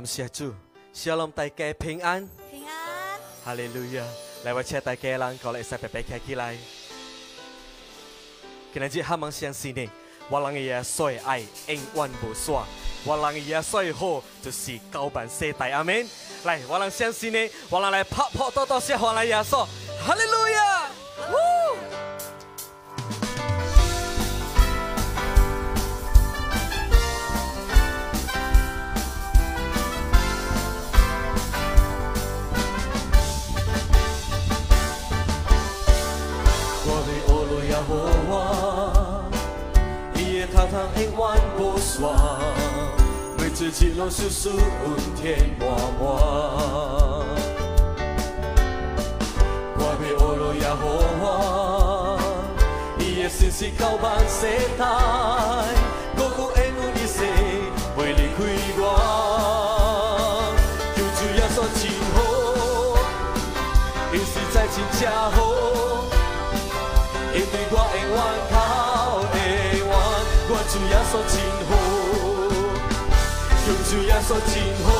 感谢主，希望大家平安，平安，哈利路亚！来，我请大家郎，过来晒白白，起来。今日他们相信你，我让伊呀所爱，永远不散，我让伊呀所好，就是高攀世代，阿门！来，我让相信你，我让来拍拍多多些，我让伊呀哈利路亚！一路顺顺天漫满。我被乌云也呼喊，伊的心事交办谁代？哥哥因何离散，袂离开我？旧厝也说真好，现时在真好，因为我会怨口会怨，我厝也说真好。唱出也说真好，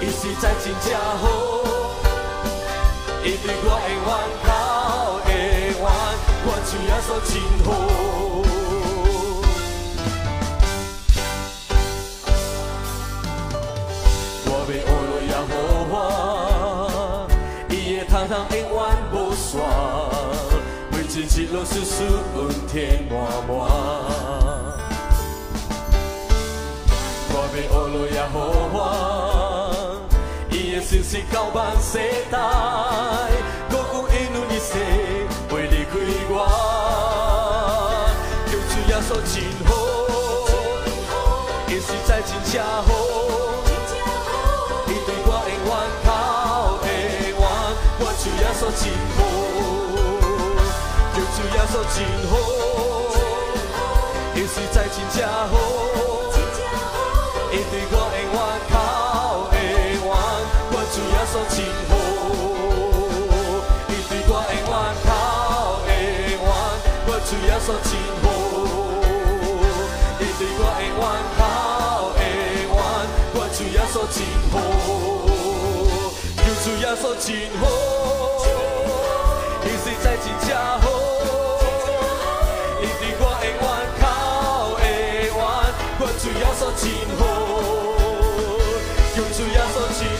一时真正好，一对我愿换他，会换我唱也说真好。我被乌云也呼喊，伊的窗窗永远无锁，未知一路是输天满满。我被喔落下好，伊是伊是靠岸所在，不管伊会不会离开我，叫出也说真好，伊是在真正好，伊对我会愿靠会愿，我叫也说真好，叫出也说真好，伊是在真正好。所真好，你对我会怨哭会怨，我只要所真好，就只要所真好，你实在真好，你对我会怨哭会怨，我只要所真好，就只要真。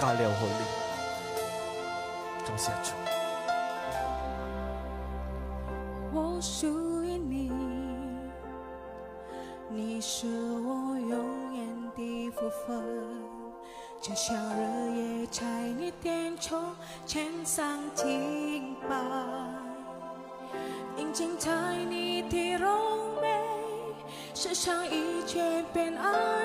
加了火力，感谢你。我属于你，你是我永远的福分，就像日夜在你点出千上听遍，静静在你的落美，世上一切变暗。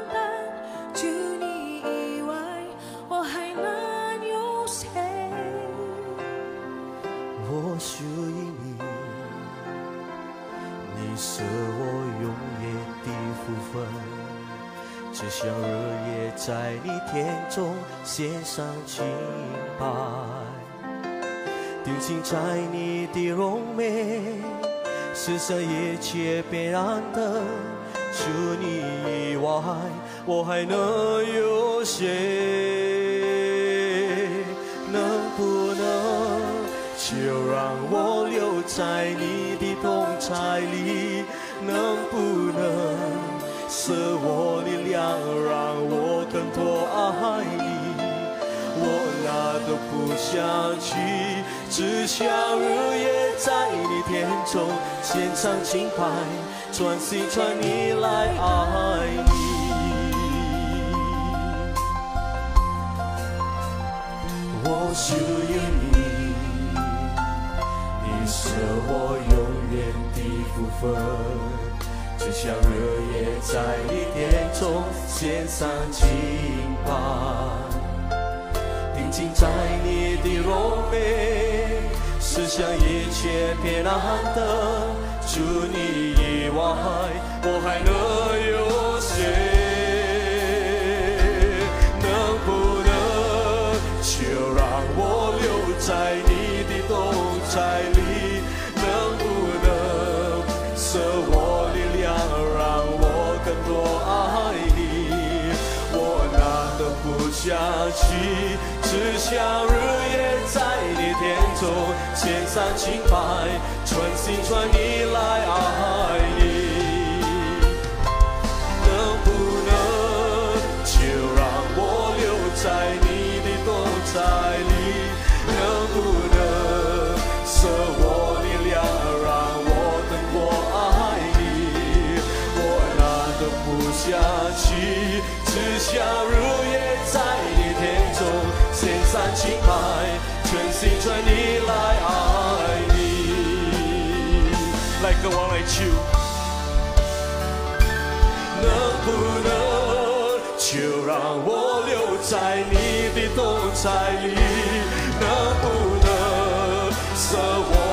只想日夜在你天中献上清白，定睛在你的容美，世上一切别暗的，除你以外我还能有谁？能不能就让我留在你的动态里？能不能？赐我力量，让我更多爱你，我哪都不想去，只想日夜在你殿中献上情歌，专心传你来爱你。我属于你，你是我永远的福分。只想日夜在你殿中献上敬拜，定睛在你的荣美，思想一切变难得。除你以外，我还能有谁？只想日夜在你天中千山尽白，全心全意来爱你。能不能就让我留在你的多彩里？能不能舍我的两，让我等我爱你？我哪都不想去，只想日夜。你来爱你，来跟我来求，能不能就让我留在你的多彩里？能不能让我？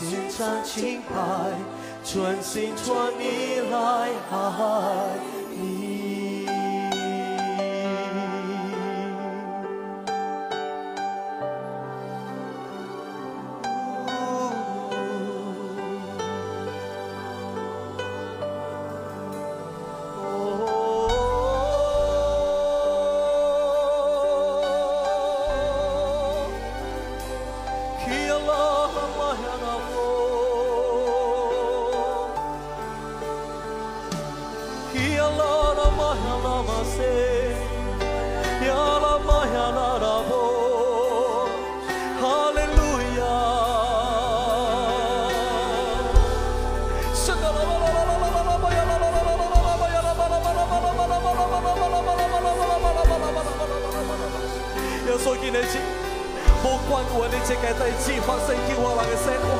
千山千海，全心全意来爱。我那些期待只发生在我人的生活。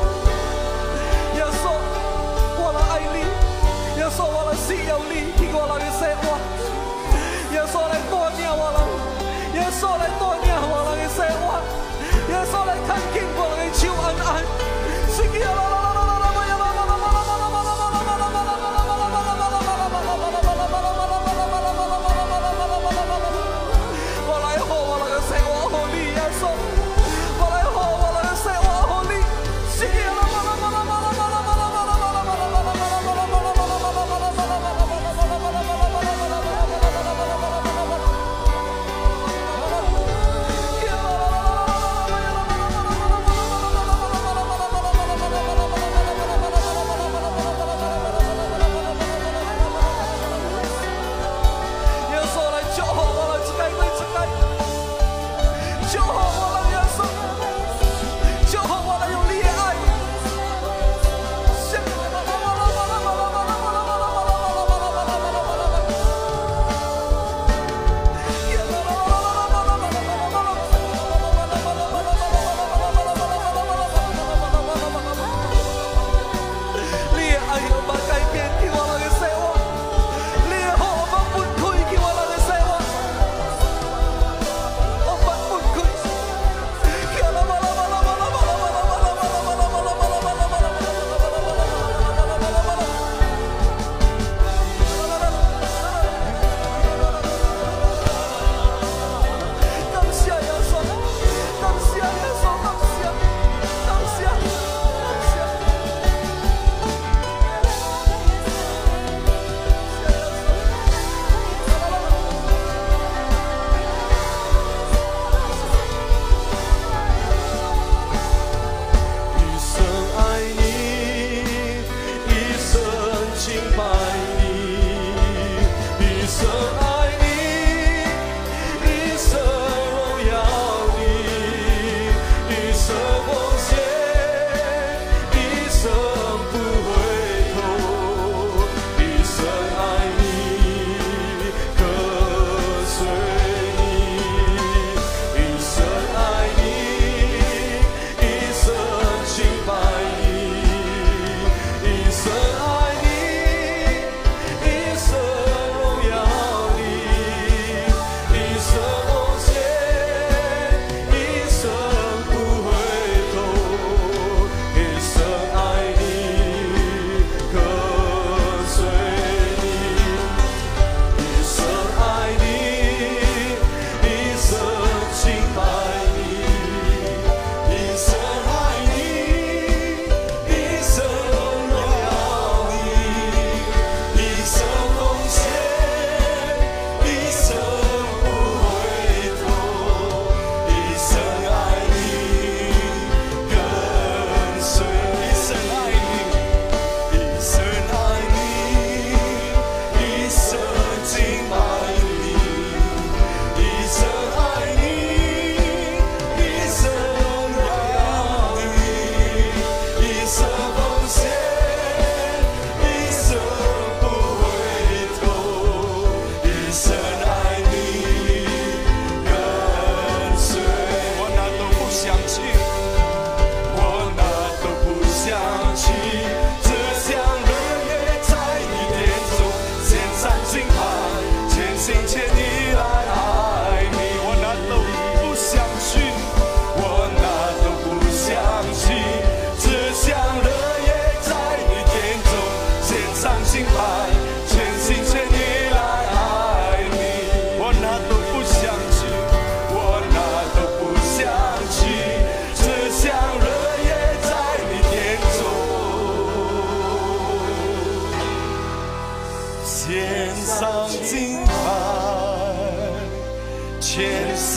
耶稣，我来爱你。耶稣，我来需要你，我人的生活。耶稣来带领我人。耶稣来带领我人的生活。耶稣来看见我的丑安安，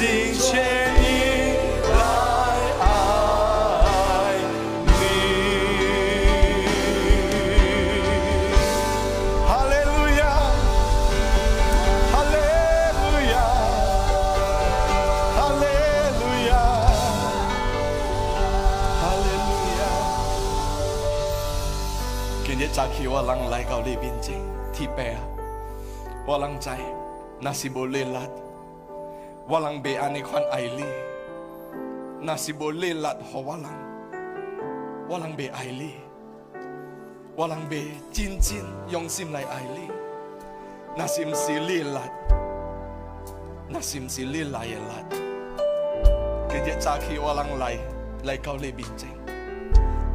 心牵引来爱你。哈利路亚，哈利路亚，哈利路亚，哈利路亚。今日早起我能来到你面前，替拜啊，我能在那是无力了。walang be anikwan aili. Nasibole lat ho walang. Walang be aili. Walang be chin chin yong sim lai aili. Nasim sili lat. si sili lai e lat. Kaya chaki walang lai. Lai kau le bincang.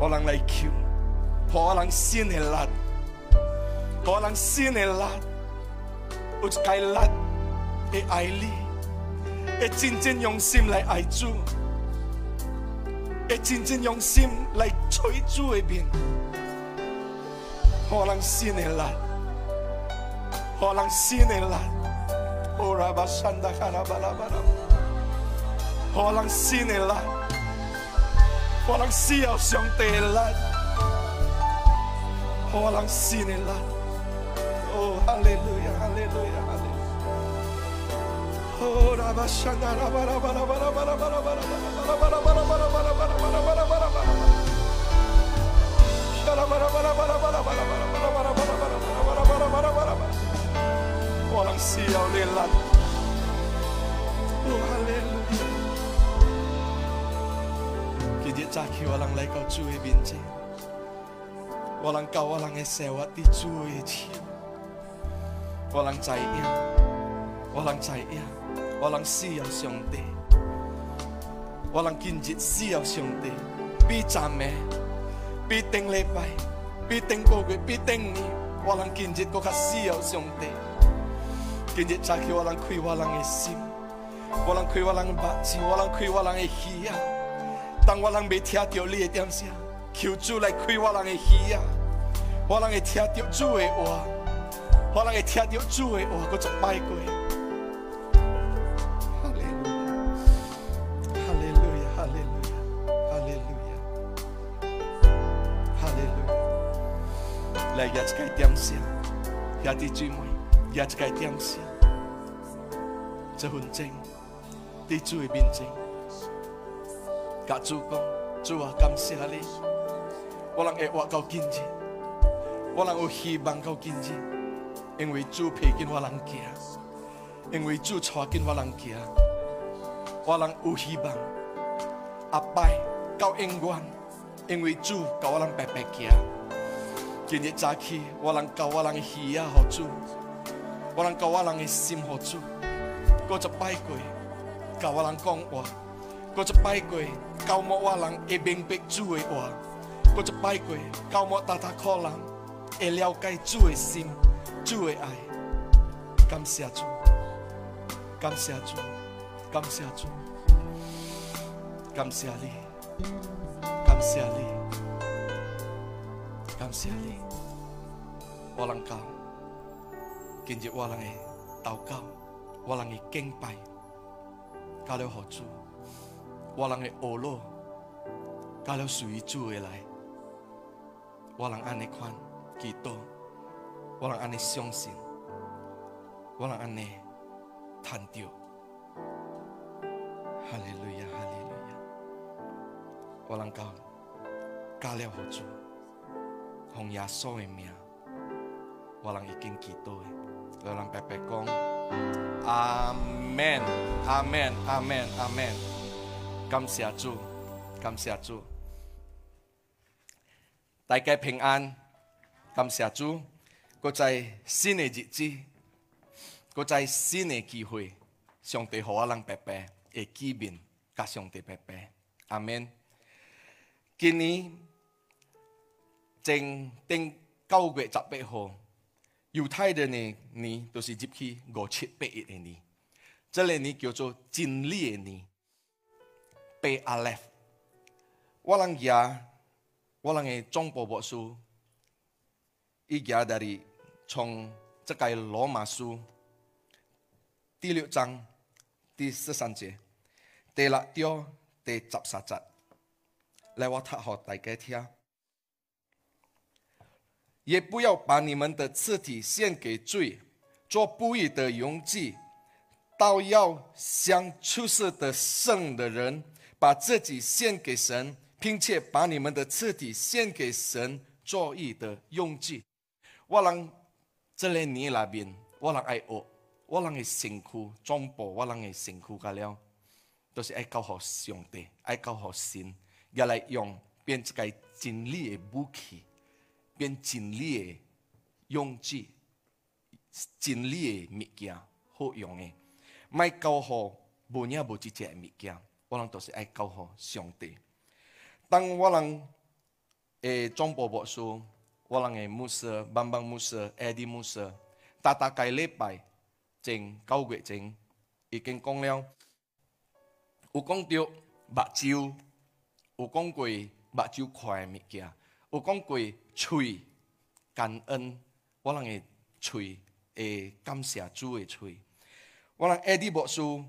Walang lai kiu. Ho walang sin e lat. Ho walang sin e lat. Utkay lat. E aili. 会真正用心来爱主，会真正用心来吹主那边。何郎信了啦，何郎信了啦，哦，阿山打加拉巴拉巴啦，何郎信了啦，何郎要上得来啦，何郎信了哦，哈利路亚，哈利路亚。All I see are the land. Oh, hallelujah. Khi địa cha khi wa lang lai cầu chui bin chi. Wa lang cầu wa lang e se wa ti chui chi. Wa lang chạy yêu. Wa lang chạy yêu. 我浪西要上帝，我无今日地要上帝，比甲咩？比腾勒派，比腾国国，比腾尼，无浪禁地国哈西澳西澳地，起我浪开我人的心，我浪开我人的百，我浪开我人的耳呀！当我人未听到你的点声，求主来开我人的耳呀！我人会听到主的话，我人会听到主的话，我就拜过。也一该点心，也滴追梦，也只该点这份情，你主的面前，甲主公，主我感谢你。我能爱我搞经济，我能有希望搞今日，因为主陪紧我人行，因为主带紧我人行，我能有希望。阿爸，搞永远，因为主教我人白白行。今日早起，我能靠，我浪喜啊！好主？我能靠，我人是心，好主？哥就拜过，靠我人讲话。哥就拜过，靠莫我人会明白主的话。哥就拜过，靠我大大可能会了解主的心，主的爱。感谢主，感谢主，感谢主，感谢你，感谢你。我能够今日我能诶，祷告，我能诶，敬拜，加了好处，我能诶，恶路，加了于煮而来，我能安尼宽，基督，我能安尼相信，我能安尼探究。哈利路亚，哈利路亚，我能够加了好处。洪爷嫂的名，我人已经祈祷的。我人爸爸讲：「阿门，阿门，阿门，阿门。」感谢主，感谢主，大家平安。感谢主，搁在新的日子，搁在新的机会。上帝，和我人爸爸会见面，甲上帝。爸爸阿门，今年。正定九月十八号犹太的呢，都是进去五七八一的呢，这个呢叫做真理的呢被阿拉，我人无浪假，无浪嘅重保守，伊假的嚟从这个罗马书第六章第十三节第六条第十三节，来我读给大家听。也不要把你们的肢体献给罪，做不义的用具，倒要像出色的圣的人，把自己献给神，并且把你们的肢体献给神做义的用具。我让这两年那边，我让爱我，我让辛苦，中播我让辛苦干了，都是爱搞好兄弟，爱搞好心，要来用，变作该经历的武器。变尽力、用气、尽力物件好用的，卖狗货，无影无只这些物件，我人都是爱交互兄弟。当我人诶，庄伯伯说，我人诶，穆斯、棒棒穆斯、艾迪穆斯，大大概礼拜前、九月前已经讲了，有讲吊，目睭，有讲过目睭快诶物件。有讲过，喙感恩，我人会喙会感谢主的喙，我人爱地播书，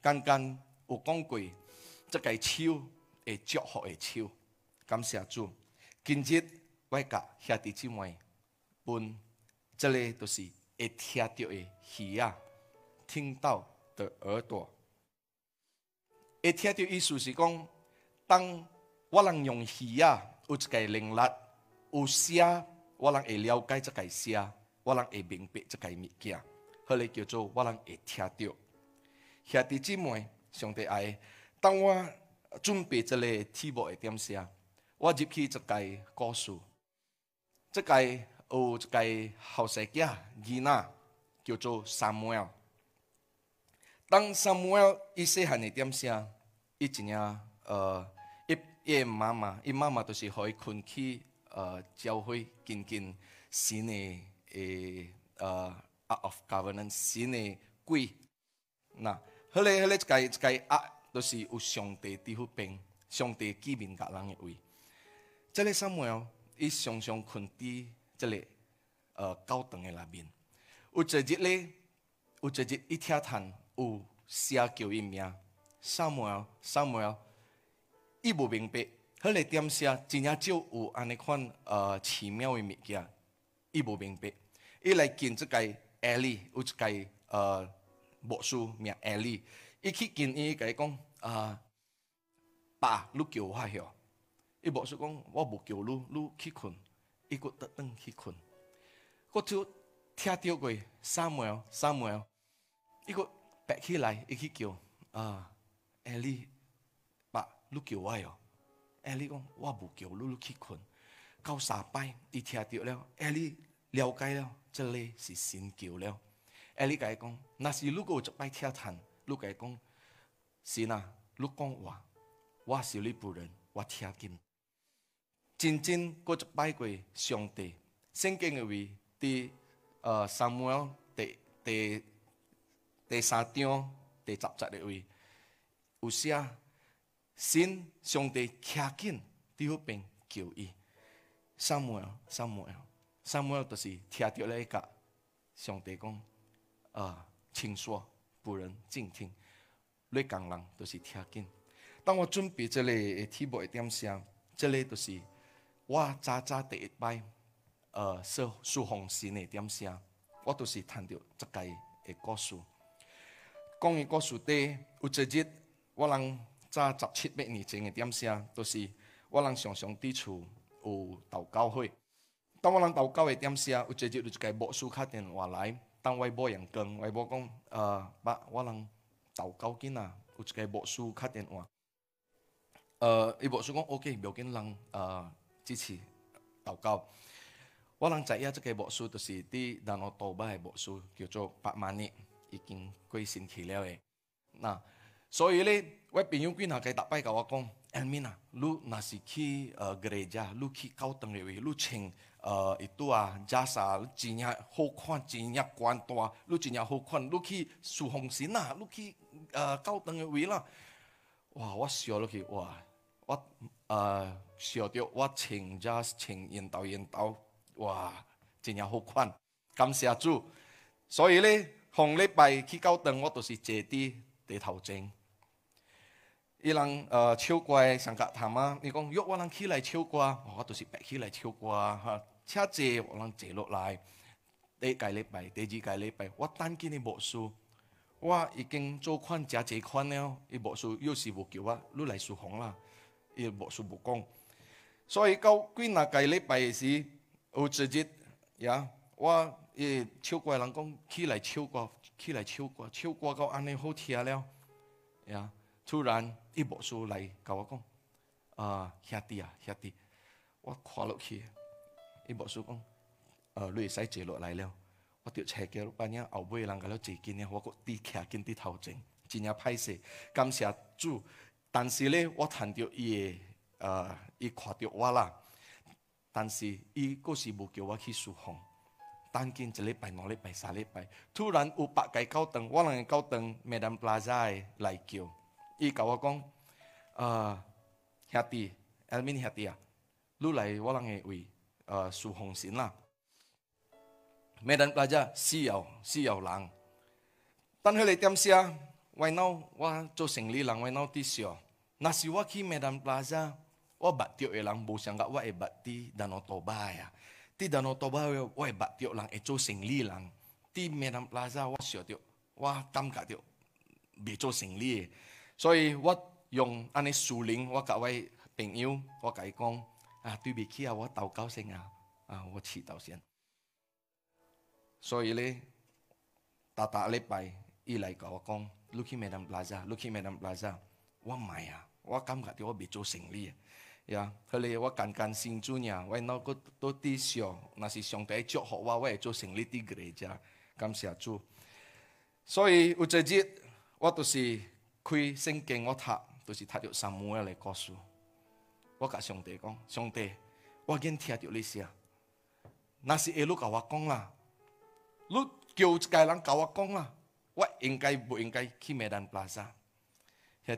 刚刚有讲过，这个手会祝福的手，感谢主，今日我甲兄弟姊妹问，这里都是会听到的耳啊，听到的耳朵。会听到意思是讲，当我人用耳啊。有一个能力，有下，我能会了解这个下，我能会明白这个物件，后来叫做我能会听到。兄弟姊妹，上帝爱，当我准备这个题目的点下，我入去这个故事，这个有一个后生仔囡仔，叫做 Samuel。当 Samuel 一些行的点下，伊一样呃？耶，妈妈，伊妈妈都是可以去呃教会见敬神的，呃，of g o v e r n a n c e 神的鬼。那后来后来一该啊，都是有上帝的好兵，上帝居民打人诶位。这里 Samuel 伊常常困伫这里，呃，高堂诶那边。有只日咧，有只日一听谈有写救一名，Samuel Samuel 伊无明白，迄个点下，真正就有安尼款呃奇妙的物件，伊无明白。伊来见即个埃丽，有一个呃，牧师名埃丽，伊去见伊伊讲呃，爸，你叫我喎，伊无说讲我无叫你，你去困，伊个得等去困。我就听到过三母哦，撒母哦，伊个爬起来，伊去叫啊，埃利。你叫我哟，艾利讲，我不叫你，你去困，到三拜，第听到了，艾利了解了，这里是神叫了，艾伊讲，若是卢哥一拜你甲伊讲，是呐，你讲话，我是你仆人，我听经，真正过一拜过上帝，圣经的位的，呃，撒母耳第第第三章第十节的位，有写。神上帝倚紧伫迄边叫伊。萨 a 尔，萨 e 尔，萨 a 尔，u 是听听来听。上帝讲呃，请说，不能静听。你个人都是听紧。当我准备这类的题目的点声，这类都是我早第一摆，呃，说苏红是那点声，我都是谈到这个的故事。讲的故事底，有一日我人在十七八年前的点下，都是我人常常伫厝有祷告会。当我人祷告的点下，有直接有一个魔术打电话来，当微博养讲，微博讲，呃，爸，我人祷告紧啊，有一个魔术打电话，呃，伊魔术讲 OK，不要紧，咱呃支持祷告。我人知影即个魔术就是伫南澳五拜的魔术，叫做百万年已经过神去了诶。那所以呢？我朋友我讲可以，不派我讲 e l m i n 是你去，去教会，你去教堂，你穿呃一它啊，家汝真去，好真好宽大，你去，好看，你去，苏洪信啊，你去，教堂啦，哇，我笑，我去，哇，我笑着我称家穿引导引导，哇，真样好看，感谢主。所以咧，红礼拜去教堂，我都是坐伫地头前。伊人呃唱歌诶上课听嘛伊讲约我通起来唱歌我着是爬起来唱歌啊哈车坐有人坐落来第一届礼拜第二届礼拜我担惊你无事我已经做款食者款了伊无事又是无叫我你来舒服啦伊无事无讲所以到几若届礼拜时有一日呀我伊唱歌诶人讲起来唱歌起来唱歌唱歌到安尼好听了呀突然一部书来甲我讲啊兄弟啊兄弟我看落去一部书讲呃你会使坐落来了我着车叫老板娘后尾人甲你坐紧了我搁伫徛紧伫头前真正歹势感谢主但是咧我趁着伊诶呃伊看着我啦但是伊佫是无叫我去书房等紧一礼拜两礼拜三礼拜突然有八个狗断我若会狗断明年 b l a z z 来叫伊甲我講，呃，兄弟，Elmin 兄弟啊，你嚟我人嘅位，呃，樹紅線啦。Medan Plaza 私有私有人，但佢哋點寫？為嬲我做城里人為嬲啲少，那是我去 Medan Plaza，我捌著嘅人無相甲我會捌啲 Danau Toba 呀，啲 Danau Toba 我會捌著人會做城里人，啲 Medan Plaza 我想著，我感覺著未做城里嘅。所以我用安尼树林，我甲位朋友，我甲伊讲啊，对不起啊，我投稿先啊，啊，我祈祷先。所以咧，大大礼拜伊来甲我讲，lookin' madam plaza，lookin' madam plaza，我买啊，我感觉着我未做生理啊。伊讲，后来我讲讲新主娘，我那个都都抵消，那是上帝祝福我，我会做生理的 𠮶 个，伊就讲感谢主。所以，有一日，我著是。开圣经我读，都是读着撒母耳的故事。我甲上帝讲，上帝，我已经听着你讲。那是你卢甲我讲啦，你叫一家人甲我讲啦。我应该不应该去麦丹 p l 兄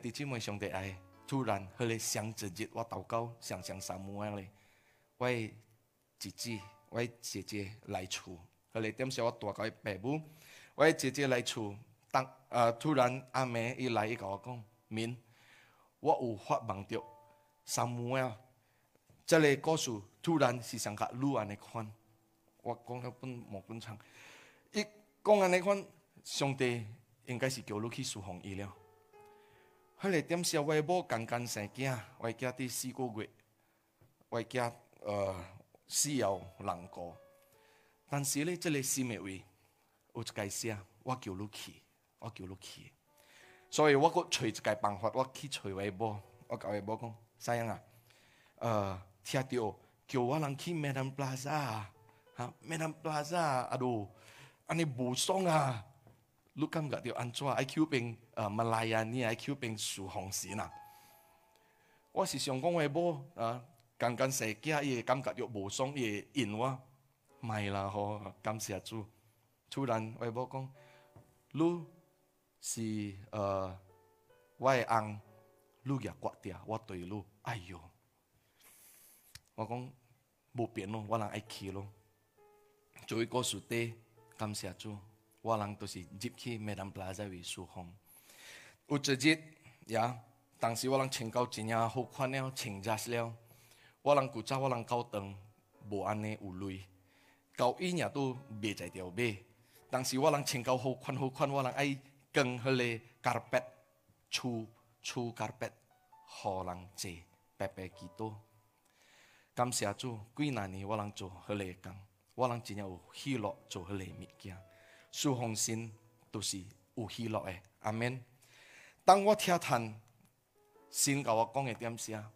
弟姐姐兄弟哎，突然，迄个上一日我祷告，上上撒母耳哩，我姐姐，我姐姐来厝，迄来点时我祷告的背我姐姐来厝。当呃，突然阿妹一来，伊甲我讲明，我有法望到三 a 啊，这里故事突然是向甲 l 安尼款，我讲了本无本长，伊讲安尼款，兄弟应该是叫你去侍奉伊了。迄个点下微博刚刚成囝，我囝的四个月，外囝呃，需有人过。但是呢，这里是每位，我介绍我叫你去。我叫佢去，所以我个随一个办法，我去随微博，我搞微博讲，啥生啊，呃，听住叫我去諗起咩咁多嘢，嚇咩咁多嘢啊都，安尼无爽啊，你感觉夠安怎 i q 平誒馬來亞，呢 IQ 平徐红時啦，我是想讲微博啊，剛剛寫伊会感觉就无雙，嘢應我，唔係啦好感谢主，突然微博讲，你。是，呃，我会安，路呀，阔铁我对路，哎哟！我讲，无变咯，我人爱去咯。作为一个叔感谢主，就，我人都是入去，没当不在位数红。有一日呀，当时我人穿到清呀，好看料，清扎实料。我人古早，我人高登，无安尼有累，高伊年都未在调买当时我人穿到好看好看，我人爱。跟迄个加勒比出出加勒比湖人坐白白机多感谢主几难年我拢做迄个工我拢真正有喜乐做迄个物件舒服心都是有喜乐的。阿免当我听听先甲我讲诶点啥？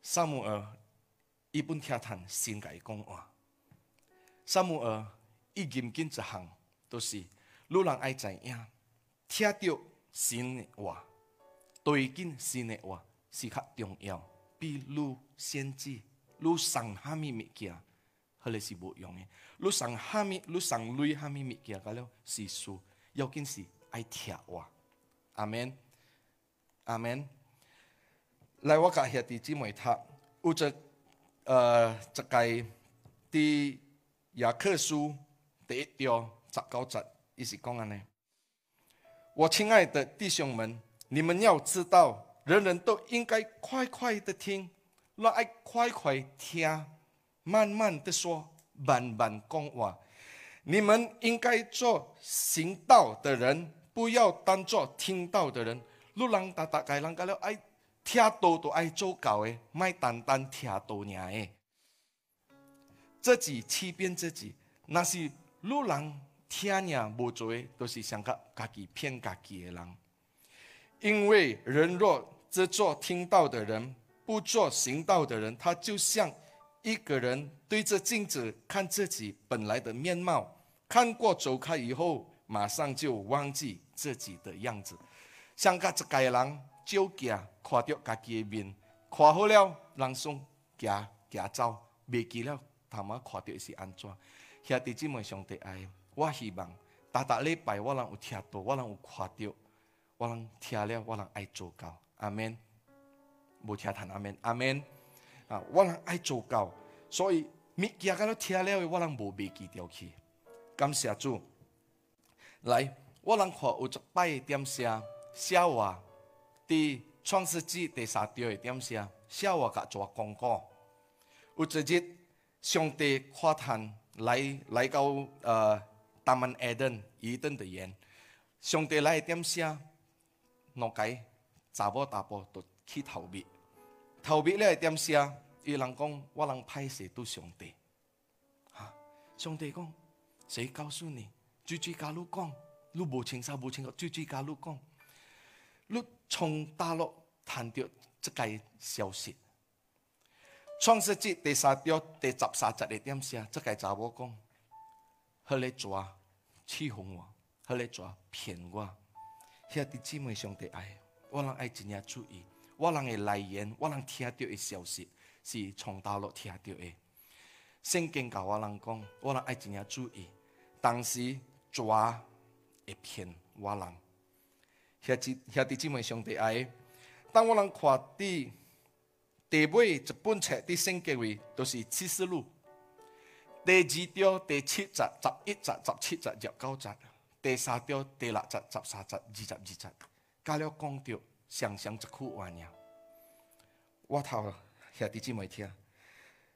萨姆尔伊本听听先甲伊讲话萨姆尔伊引擎一行著是路人爱知影听到神的话，对听神的话是较重要。比如先知，如上哈咪物件，迄个是无用的。如上哈咪，如上瑞哈咪物件，啊，了是输，要紧是爱听话。阿门，阿门。来，我兄下姊妹读，有在呃，一届伫雅克书第一条十九节，伊是讲安尼。我亲爱的弟兄们，你们要知道，人人都应该快快的听，那爱快快听，慢慢的说，慢慢讲话。你们应该做行道的人，不要当做听道的人。路浪大大该浪噶了，爱听多多爱做搞诶，卖单单听多年自己欺骗自己，那是路人天呀！不做都是想个自己骗自己的人，因为人若只做听到的人，不做行道的人，他就像一个人对着镜子看自己本来的面貌，看过走开以后，马上就忘记自己的样子。想个这个人就假看着自己的面，看好了人送假假走，别记了，他妈到掉是安怎？兄弟姐妹，上弟哎。我希望大大礼拜，我能有听到，我能有看到，我能听了，我能爱做到。阿门，无听谈阿门，阿门啊，我能爱做到，所以每件看都听了，我能无未记掉去。感谢主，来，我能看有一摆点声笑话，伫创世纪第三章的点声笑话，甲做讲讲，有一日上帝夸叹来来到呃。他们挨登一定的言，上帝来点啥？我该查某大伯都去逃避，逃避了点啥？有人讲我让派谁都上帝，哈！上帝讲谁告诉你？追追甲路讲，你不清楚不清楚，追追加路讲，你从大陆探到这个消息，《创世纪》第三、条第十三十的点啥？这个查某讲。后个抓，欺哄我；后个抓，骗我。兄弟姐妹兄弟爱，我人爱怎样注意？我人的来源，我人听到的消息是从大陆听到的。圣经教我讲，我人爱怎样注意？当时抓，会骗我人。兄弟兄弟姐妹兄弟爱，当我让看地，第一本、册的圣经位都是启示路。第二条第七节、十一节、十七节、十九节；第三条第六节、十三节、二十二节。加了讲着常常一句话尔。我头了，弟姊妹听。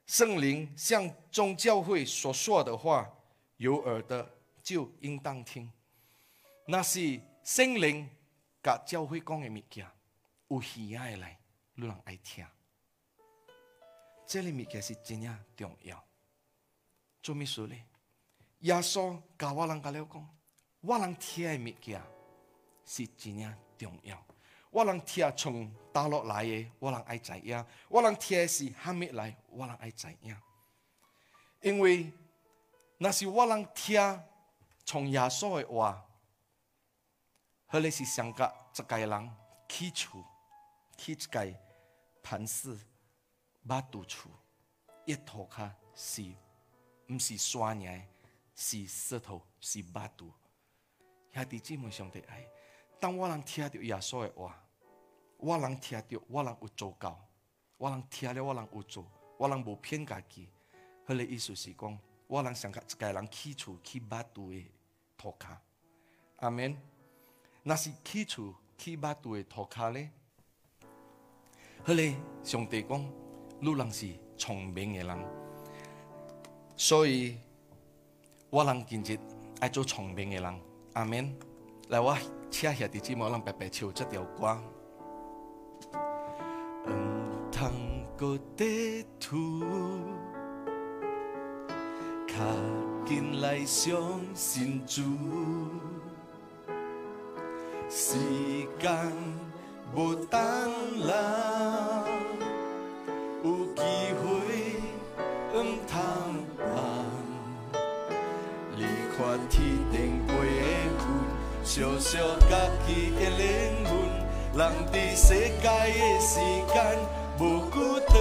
圣灵向众教会所说的话，有耳的就应当听。那是圣灵甲教会讲的物件，有喜爱来，有人爱听。这个物件是真正重要？做咩事呢？耶稣教我人甲了讲，我人听物件是真正重要。我人听从倒落来嘅，我人爱知影；我人听是哈咩来，我人爱知影。因为那是我人听从耶稣嘅话，佢哋是上个一个人起初，起一个磐石，把独处一拖卡是。不是刷牙，是石头，是巴肚。兄弟姐妹，兄弟爱，当我能听到耶稣的话，我能听到，我能有做到，我能听了，我能有做，我能不骗自己。好个意思是讲，我能想给一个人去除、去巴肚的涂卡。阿门。那是去除、去巴肚的涂卡呢？好嘞，兄弟讲，路人是聪明的人。所以我能见持，爱做聪明的人，阿明，来，我车下的车毛能白白唱这条歌。嗯，汤的图，卡近来相信主，时间不等人。有惜惜家己的灵魂，人伫世界的时间无久长。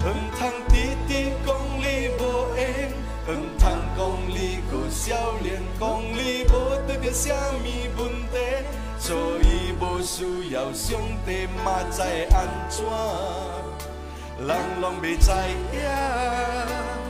寻常弟弟讲理无用，寻常讲你个少年，讲你无得着啥物问题，所以无需要上帝，嘛载安怎，人拢未知影。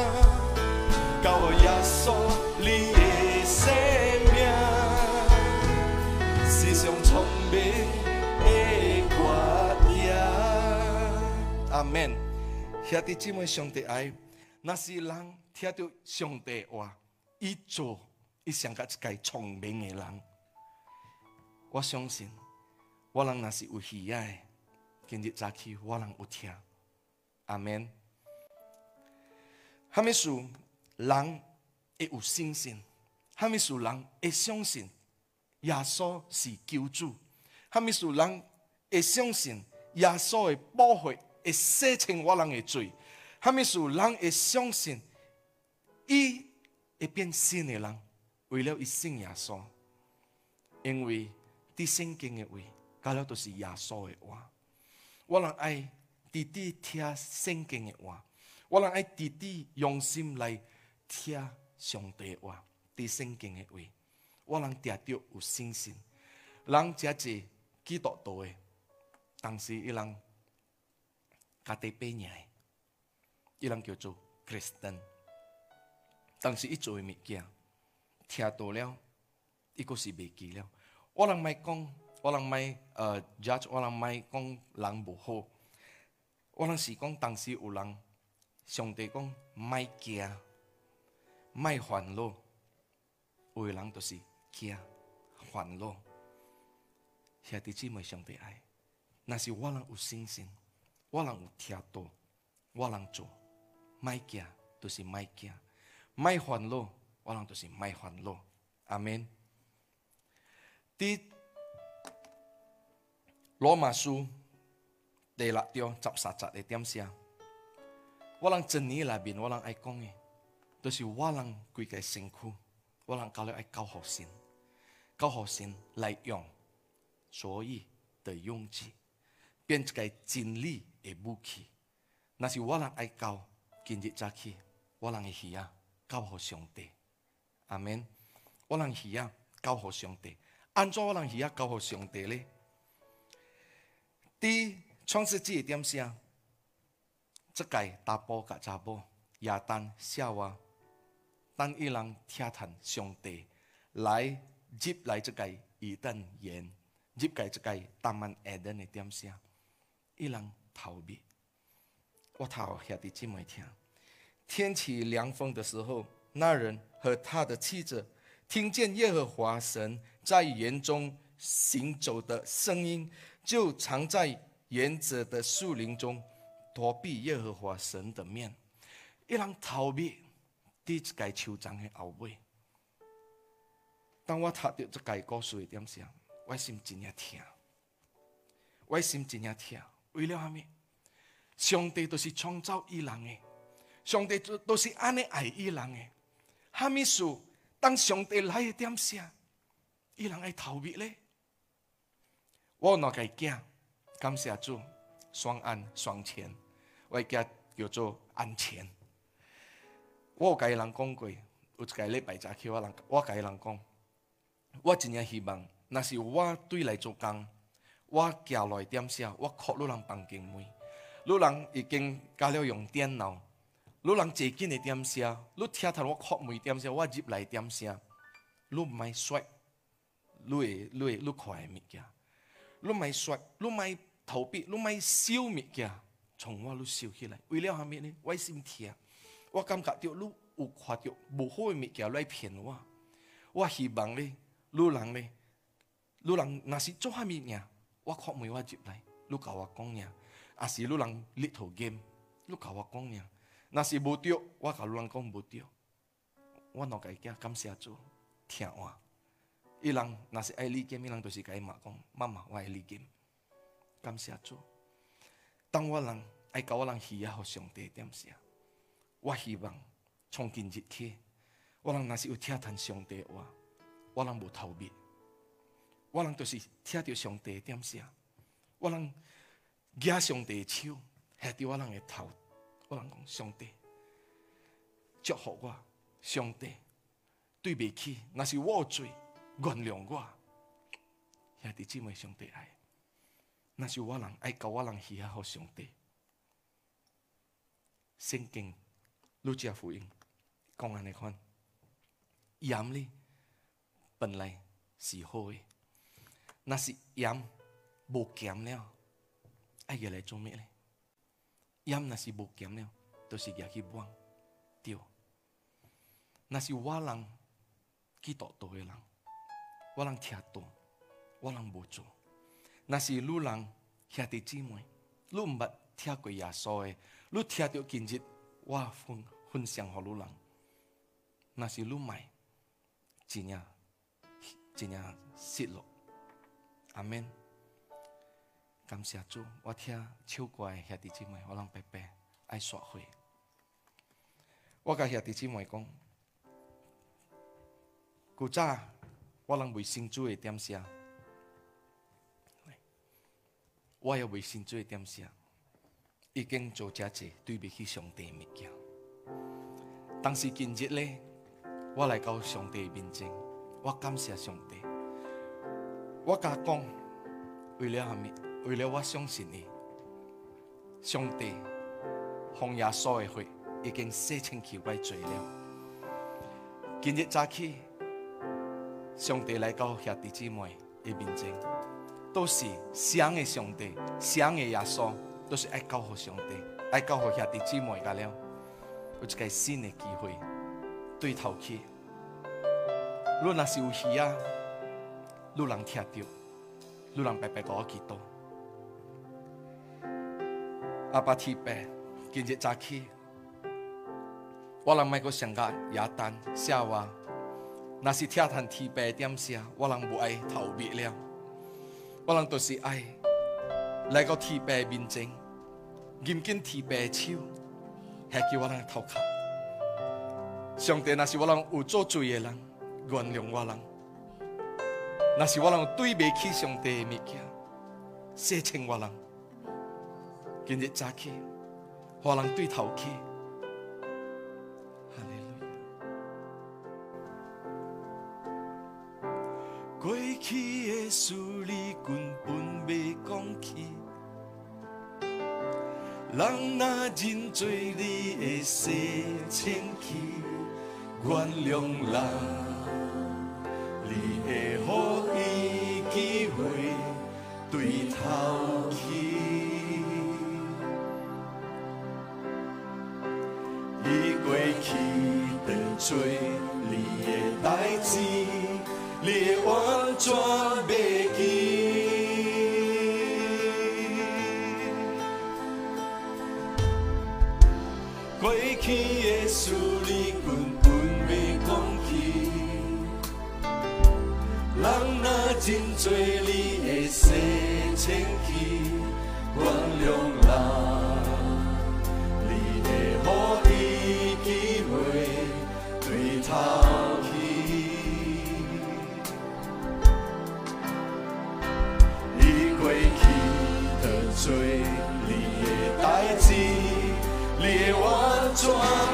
阿门。兄弟姊妹，上帝爱，那是人听到上帝话，一做一想，个一个聪明的人。我相信，我人那是有喜爱，今日早起我人有听。阿门。哈密数，人。会有信心，哈密属人会相信耶稣是救主；哈密属人会相信耶稣的保护会洗清我人的罪；哈密属人会相信，伊会变新的人，为了一信耶稣，因为伫圣经的话，讲了都是耶稣的话。我能爱弟弟听圣经的话，我能爱弟弟用心来听。上帝话，伫圣经的话，我人听到有信心，人遮是基督徒的。但是，伊人家己背 p 呢？伊人叫做 Christian。但是，伊做诶物件，听到了，伊个是记了。我人卖讲，我人卖呃 judge，我人卖讲人无好。我人是讲，当时有人上帝讲，卖惊。卖烦恼有诶人著是惊烦恼兄弟姊妹相对爱若是我人有信心我人有天赋我人做莫惊著是莫惊莫烦恼我人著是莫烦恼阿门。第罗马书第六章十三节二点写，我人真年里面我人爱讲诶都是我人规个辛苦，我人家了爱教好心，教好心来用，所以的勇气，变个真理的武器。那是我人爱教，今日早起我让去啊，教好上帝。阿门。我让去啊，教好上帝。安怎我让去啊，教好上帝呢？第创世纪的点些，这个大伯甲查波亚当夏娃。当一人听从上帝，来入来这个伊登园，入来这个大满埃登的点下，一人逃避。我操，下的真美听。天起凉风的时候，那人和他的妻子听见耶和华神在园中行走的声音，就藏在园子的树林中，躲避耶和华神的面，一人逃避。这界酋长的后尾，当我读到这界故事的点上，我心真也疼，我心真也疼。为了哈咪，上帝都是创造伊人的，上帝都都是安尼爱伊人的。哈咪说，当上帝来的点下，伊人爱逃避咧。我拿个惊，感谢主，双安双全，我一家叫做安全。我有甲伊人讲过，有一个礼拜早起，我人我甲伊人讲，我真正希望，若是我对来做工，我行来点声，我靠路人房间门，路人已经教了用电脑，路人坐紧的点声，路听头我靠门点声，我入来点声。路唔系摔，路会路会看快物件，路唔系摔，路唔系逃避，路唔系笑物件，从我路笑起来，为了虾米呢？我心痛。我感觉着，你有看到无好的物件来骗我。我希望你，女人咧，女人若是做虾物嘢，我靠门我入来，你甲我讲嘢；，啊是女人立头 g 你甲我讲嘢；，若是无对，我甲女人讲无对。我两个囝感谢主，听我。伊人若是爱你 g 伊人就是甲伊骂讲妈妈，我爱你 g 感谢主。当我人爱甲我人喜爱互上帝点声。我希望从今日起，我人若是有听谈上帝话，我人无逃避，我人就是听着上帝点声，我人举上帝的手，下伫我人个头，我人讲上帝祝福我，上帝对袂起，那是我罪，原谅我，兄弟姊妹上帝爱，那是我人爱教我人起好上帝，圣经。路加福音，讲安内款，盐呢本来是好的，那是盐无咸了，爱要来做咩咧？盐那是无咸了，就是入去忘掉。那是我人乞讨徒诶人，我人听讨，我人无做。那是路人乞得姊妹，汝毋捌听过耶稣诶，汝听到今日。哇！分享好浓，那西鲁迈，今下今下食了，阿门。感谢主，我听唱歌的兄弟姊妹，我让白爱撒悔。我跟兄弟姊妹讲，古早我让微信做的点我也一点声。已经做遮姐，对不起上帝，物件。但是今日呢，我来到上帝面前，我感谢上帝。我敢讲为了阿弥，为了我相信你，上帝，红亚稣的血已经洗千九百罪了。今日早起，上帝来到兄弟兄们的面前，都是想的上帝，想的耶稣。都是爱交好上帝，爱交好兄弟姊妹噶了，有一个新的机会，对头去。如果那是有起啊，路人听掉，路人白白攞祈多，阿爸踢白，今日早起，我人每個商家牙丹夏娃，那是踢得提白点算？我人无爱逃避了，我人都是爱来到提白面前。认紧提白手，下起我人头壳。上帝，那是我人有做罪的人，原谅我人；那是我人对不起上帝的物件，赦清我人。今日早起，我人对头去。过去的事，你根本袂讲起。人若认罪，你的洗清气，原谅人，你会好伊机会对头去。伊过去得罪你的代志，你会婉转。处你棍分袂讲起，人若真做，你会生生气？原谅人，你得给伊机会对讨气。你过去的你的代志，你会完全。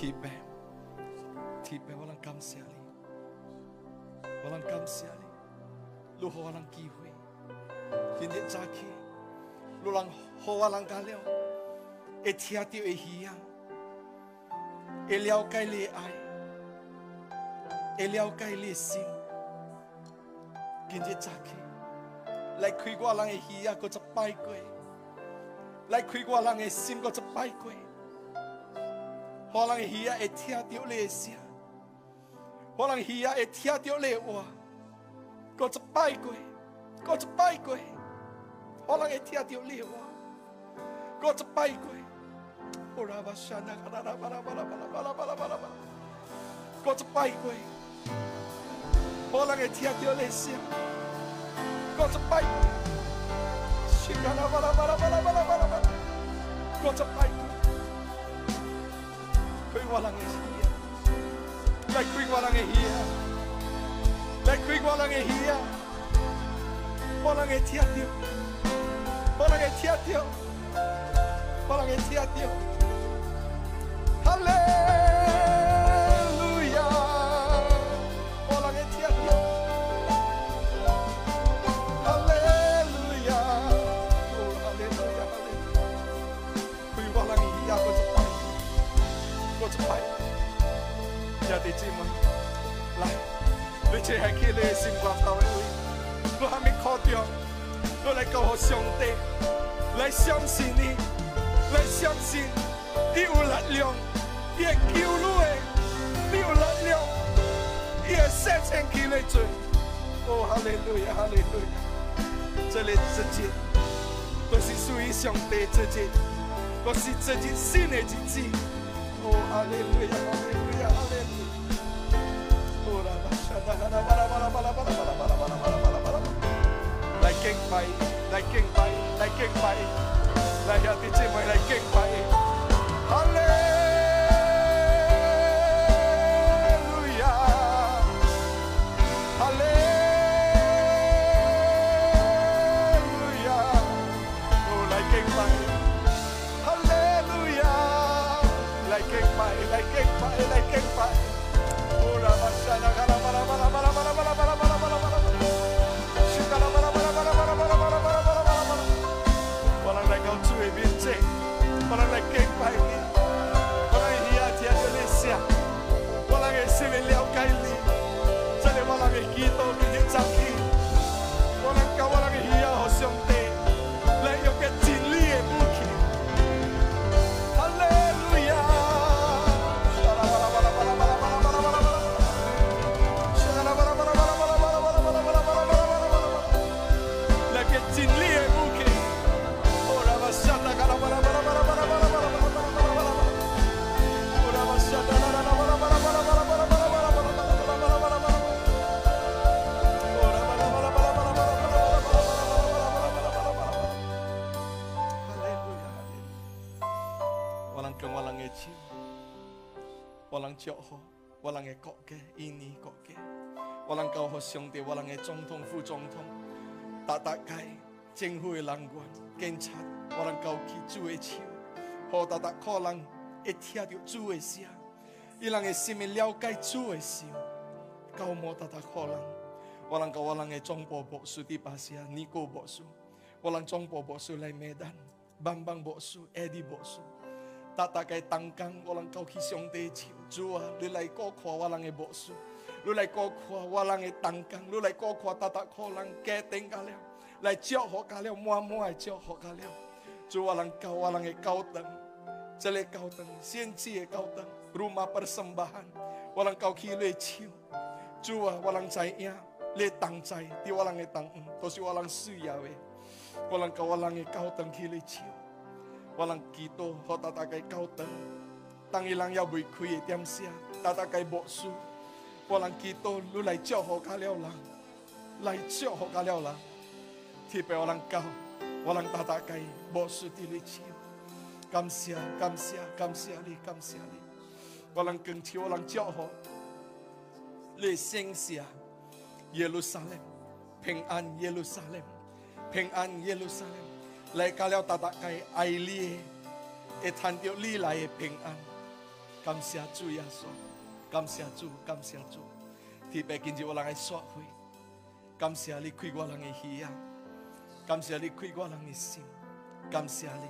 疲惫，疲惫，我浪感谢你，我浪感谢你，如何我能机会，今日咋去？路浪好无浪材料，一贴到会气呀，一了解恋爱，一了解内心，今天早起，来开我浪个气呀，我只败过；来开我浪个心，我只败过。我让鱼儿会听到那些，我让鱼儿会听到那话，过一百句，过一百句，我让鱼听到那话，过一百句，巴拉巴拉巴拉巴拉巴拉巴拉巴拉巴拉巴拉，过一百句，我让鱼听到那些，过一巴拉巴拉巴拉巴拉巴拉巴拉。walang ihiya. May kuig walang ihiya. May kuig walang here. Walang here, Dio. Walang here, Dio. Walang here, Dio. Hallelujah. 来，你一切记你心肝包的位，我哈咪考着，我来交予上帝，来相信你，来相信，你有力量，伊会救你你有力量，伊会洗清起你罪。哦哈利路亚哈利路亚，这个奇迹，都是属于上帝奇迹，都是属于神的旨意。哦哈利路亚哈利路亚。拜，嚟敬拜，嚟敬拜，嚟有啲姊妹嚟敬拜，哈利路亞，哈利路亞，哦嚟敬拜，哈利路亞，嚟敬拜，嚟敬拜，嚟敬拜。兄弟，我浪个总统、副总统，大大界政府嘅人员、警察，我浪够去主嘅手，好大大可能一听到主嘅声，伊人的心面了解主嘅事，高冇大大可能，我浪够我浪个总部部署迪帕西啊，尼古博士，我浪聪婆部苏来梅丹、巴姆邦博士、埃迪博士，大大界当康，我能够去兄弟做主啊，来过国我浪个博士。来高看我人的当如来高看搭搭可能街定嘎了，来祝福家了，满满的祝福家了。主我浪教我人的高等，这里高等，先知的高等，如马 p e r s 我浪搞去 i l 主啊，我我浪菜呀 l 在，t 我浪的当恩，都是我需要的。我浪搞我让的高等去 i l 我浪 k i 和大好搭搭该当一人要杯亏点下，大搭该包苏。我来祈祷，来祝福，来了，来祝福，来了。特别我来，我来大大开，保守地雷区。感谢，感谢，感谢你，感谢你。我来恳求，我来祈祷，你声响，耶路撒冷，平安，耶路撒冷，平安，耶路撒冷。来，我来大打开，以色会谈到你来的平安。感谢主耶稣。感谢主，感谢主，特别今日我人爱感谢你开我人的喜啊，感谢你开我人的心，感谢你，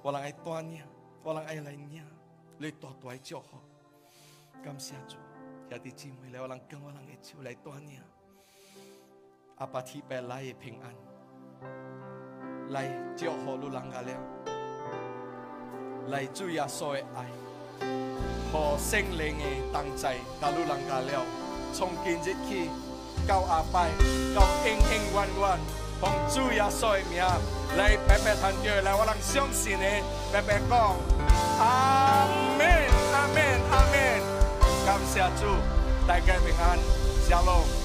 我人爱多年，我人爱来年，来多做祝福，感谢主，亚当姊妹来我人跟我人的主来锻炼，阿爸天父来也平安，来祝福路浪家俩，来主耶稣的爱。和圣灵的同在加入人家了，从今日起，到阿拜，到恩恩怨怨，奉主耶稣的名来白白团教，来我弟相信的白白讲，阿门，阿门，阿门。感谢主，大家平安，下龙。